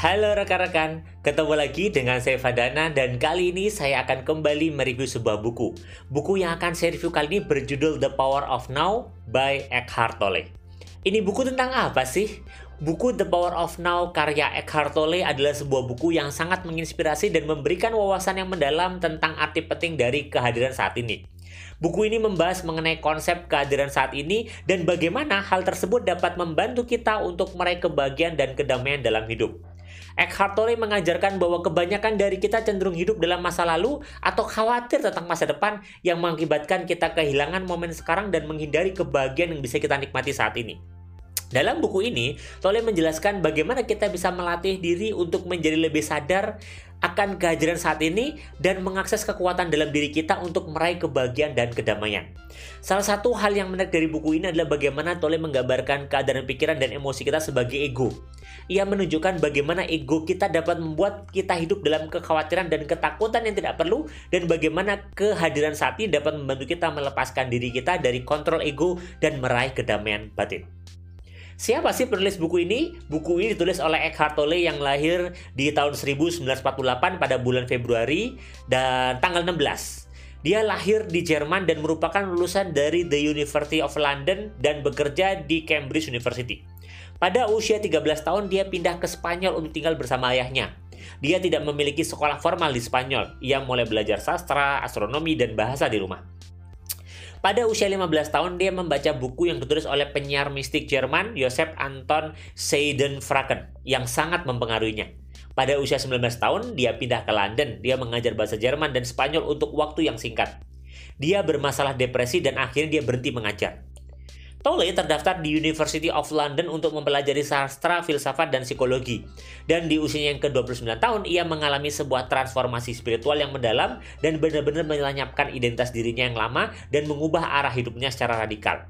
Halo rekan-rekan, ketemu lagi dengan saya Fadana dan kali ini saya akan kembali mereview sebuah buku. Buku yang akan saya review kali ini berjudul The Power of Now by Eckhart Tolle. Ini buku tentang apa sih? Buku The Power of Now karya Eckhart Tolle adalah sebuah buku yang sangat menginspirasi dan memberikan wawasan yang mendalam tentang arti penting dari kehadiran saat ini. Buku ini membahas mengenai konsep kehadiran saat ini dan bagaimana hal tersebut dapat membantu kita untuk meraih kebahagiaan dan kedamaian dalam hidup. Eckhart Tolle mengajarkan bahwa kebanyakan dari kita cenderung hidup dalam masa lalu atau khawatir tentang masa depan yang mengakibatkan kita kehilangan momen sekarang dan menghindari kebahagiaan yang bisa kita nikmati saat ini. Dalam buku ini, Tolle menjelaskan bagaimana kita bisa melatih diri untuk menjadi lebih sadar akan kehadiran saat ini dan mengakses kekuatan dalam diri kita untuk meraih kebahagiaan dan kedamaian. Salah satu hal yang menarik dari buku ini adalah bagaimana Tolle menggambarkan keadaan pikiran dan emosi kita sebagai ego. Ia menunjukkan bagaimana ego kita dapat membuat kita hidup dalam kekhawatiran dan ketakutan yang tidak perlu dan bagaimana kehadiran ini dapat membantu kita melepaskan diri kita dari kontrol ego dan meraih kedamaian batin. Siapa sih penulis buku ini? Buku ini ditulis oleh Eckhart Tolle yang lahir di tahun 1948 pada bulan Februari dan tanggal 16. Dia lahir di Jerman dan merupakan lulusan dari The University of London dan bekerja di Cambridge University. Pada usia 13 tahun dia pindah ke Spanyol untuk tinggal bersama ayahnya. Dia tidak memiliki sekolah formal di Spanyol. Ia mulai belajar sastra, astronomi, dan bahasa di rumah. Pada usia 15 tahun, dia membaca buku yang ditulis oleh penyiar mistik Jerman, Joseph Anton Seidenfraken, yang sangat mempengaruhinya. Pada usia 19 tahun, dia pindah ke London. Dia mengajar bahasa Jerman dan Spanyol untuk waktu yang singkat. Dia bermasalah depresi dan akhirnya dia berhenti mengajar. Tolle terdaftar di University of London untuk mempelajari sastra, filsafat, dan psikologi. Dan di usianya yang ke-29 tahun, ia mengalami sebuah transformasi spiritual yang mendalam dan benar-benar menyelanyapkan identitas dirinya yang lama dan mengubah arah hidupnya secara radikal.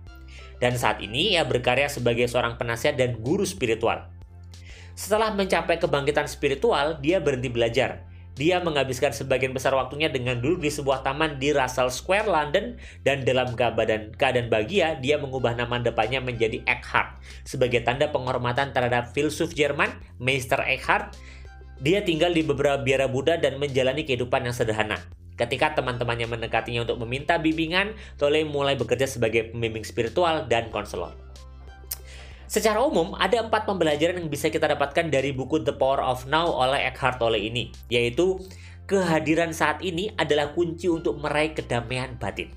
Dan saat ini ia berkarya sebagai seorang penasihat dan guru spiritual. Setelah mencapai kebangkitan spiritual, dia berhenti belajar dia menghabiskan sebagian besar waktunya dengan duduk di sebuah taman di Russell Square, London, dan dalam keadaan, keadaan bahagia, dia mengubah nama depannya menjadi Eckhart sebagai tanda penghormatan terhadap filsuf Jerman, Meister Eckhart. Dia tinggal di beberapa biara Buddha dan menjalani kehidupan yang sederhana. Ketika teman-temannya mendekatinya untuk meminta bimbingan, Tolle mulai bekerja sebagai pembimbing spiritual dan konselor. Secara umum, ada empat pembelajaran yang bisa kita dapatkan dari buku The Power of Now oleh Eckhart Tolle ini, yaitu kehadiran saat ini adalah kunci untuk meraih kedamaian batin.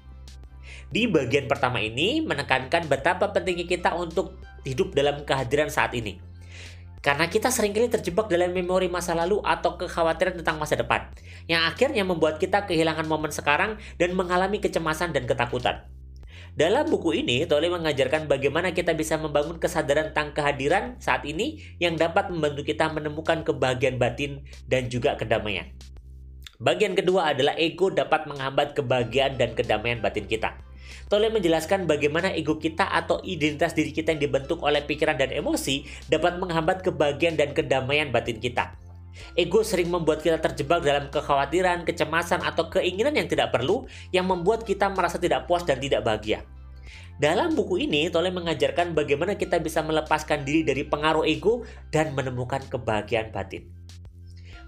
Di bagian pertama ini menekankan betapa pentingnya kita untuk hidup dalam kehadiran saat ini. Karena kita sering kali terjebak dalam memori masa lalu atau kekhawatiran tentang masa depan, yang akhirnya membuat kita kehilangan momen sekarang dan mengalami kecemasan dan ketakutan. Dalam buku ini, Tolle mengajarkan bagaimana kita bisa membangun kesadaran tentang kehadiran saat ini yang dapat membantu kita menemukan kebahagiaan batin dan juga kedamaian. Bagian kedua adalah ego dapat menghambat kebahagiaan dan kedamaian batin kita. Tolle menjelaskan bagaimana ego kita atau identitas diri kita yang dibentuk oleh pikiran dan emosi dapat menghambat kebahagiaan dan kedamaian batin kita. Ego sering membuat kita terjebak dalam kekhawatiran, kecemasan, atau keinginan yang tidak perlu yang membuat kita merasa tidak puas dan tidak bahagia. Dalam buku ini, Tole mengajarkan bagaimana kita bisa melepaskan diri dari pengaruh ego dan menemukan kebahagiaan batin.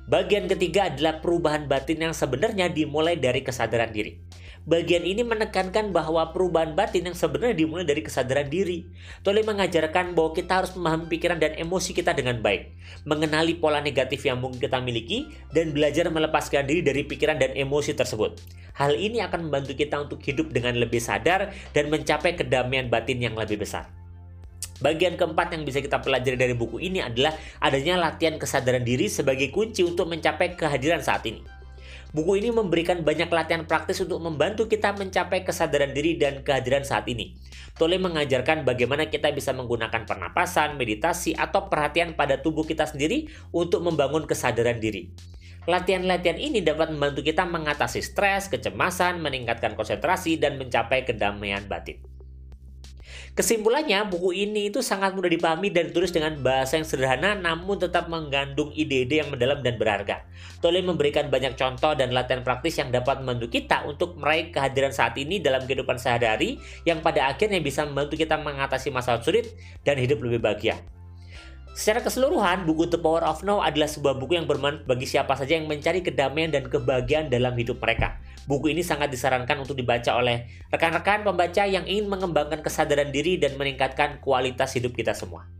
Bagian ketiga adalah perubahan batin yang sebenarnya dimulai dari kesadaran diri. Bagian ini menekankan bahwa perubahan batin yang sebenarnya dimulai dari kesadaran diri. Tole mengajarkan bahwa kita harus memahami pikiran dan emosi kita dengan baik, mengenali pola negatif yang mungkin kita miliki, dan belajar melepaskan diri dari pikiran dan emosi tersebut. Hal ini akan membantu kita untuk hidup dengan lebih sadar dan mencapai kedamaian batin yang lebih besar. Bagian keempat yang bisa kita pelajari dari buku ini adalah adanya latihan kesadaran diri sebagai kunci untuk mencapai kehadiran saat ini. Buku ini memberikan banyak latihan praktis untuk membantu kita mencapai kesadaran diri dan kehadiran saat ini. Tole mengajarkan bagaimana kita bisa menggunakan pernapasan, meditasi, atau perhatian pada tubuh kita sendiri untuk membangun kesadaran diri. Latihan-latihan ini dapat membantu kita mengatasi stres, kecemasan, meningkatkan konsentrasi, dan mencapai kedamaian batin. Kesimpulannya, buku ini itu sangat mudah dipahami dan ditulis dengan bahasa yang sederhana namun tetap mengandung ide-ide yang mendalam dan berharga. Tole memberikan banyak contoh dan latihan praktis yang dapat membantu kita untuk meraih kehadiran saat ini dalam kehidupan sehari-hari yang pada akhirnya bisa membantu kita mengatasi masalah sulit dan hidup lebih bahagia. Secara keseluruhan, buku The Power of Now adalah sebuah buku yang bermanfaat bagi siapa saja yang mencari kedamaian dan kebahagiaan dalam hidup mereka. Buku ini sangat disarankan untuk dibaca oleh rekan-rekan pembaca yang ingin mengembangkan kesadaran diri dan meningkatkan kualitas hidup kita semua.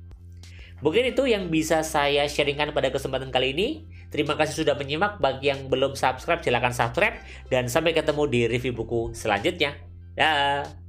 Mungkin itu yang bisa saya sharingkan pada kesempatan kali ini. Terima kasih sudah menyimak. Bagi yang belum subscribe, silahkan subscribe. Dan sampai ketemu di review buku selanjutnya. Dah.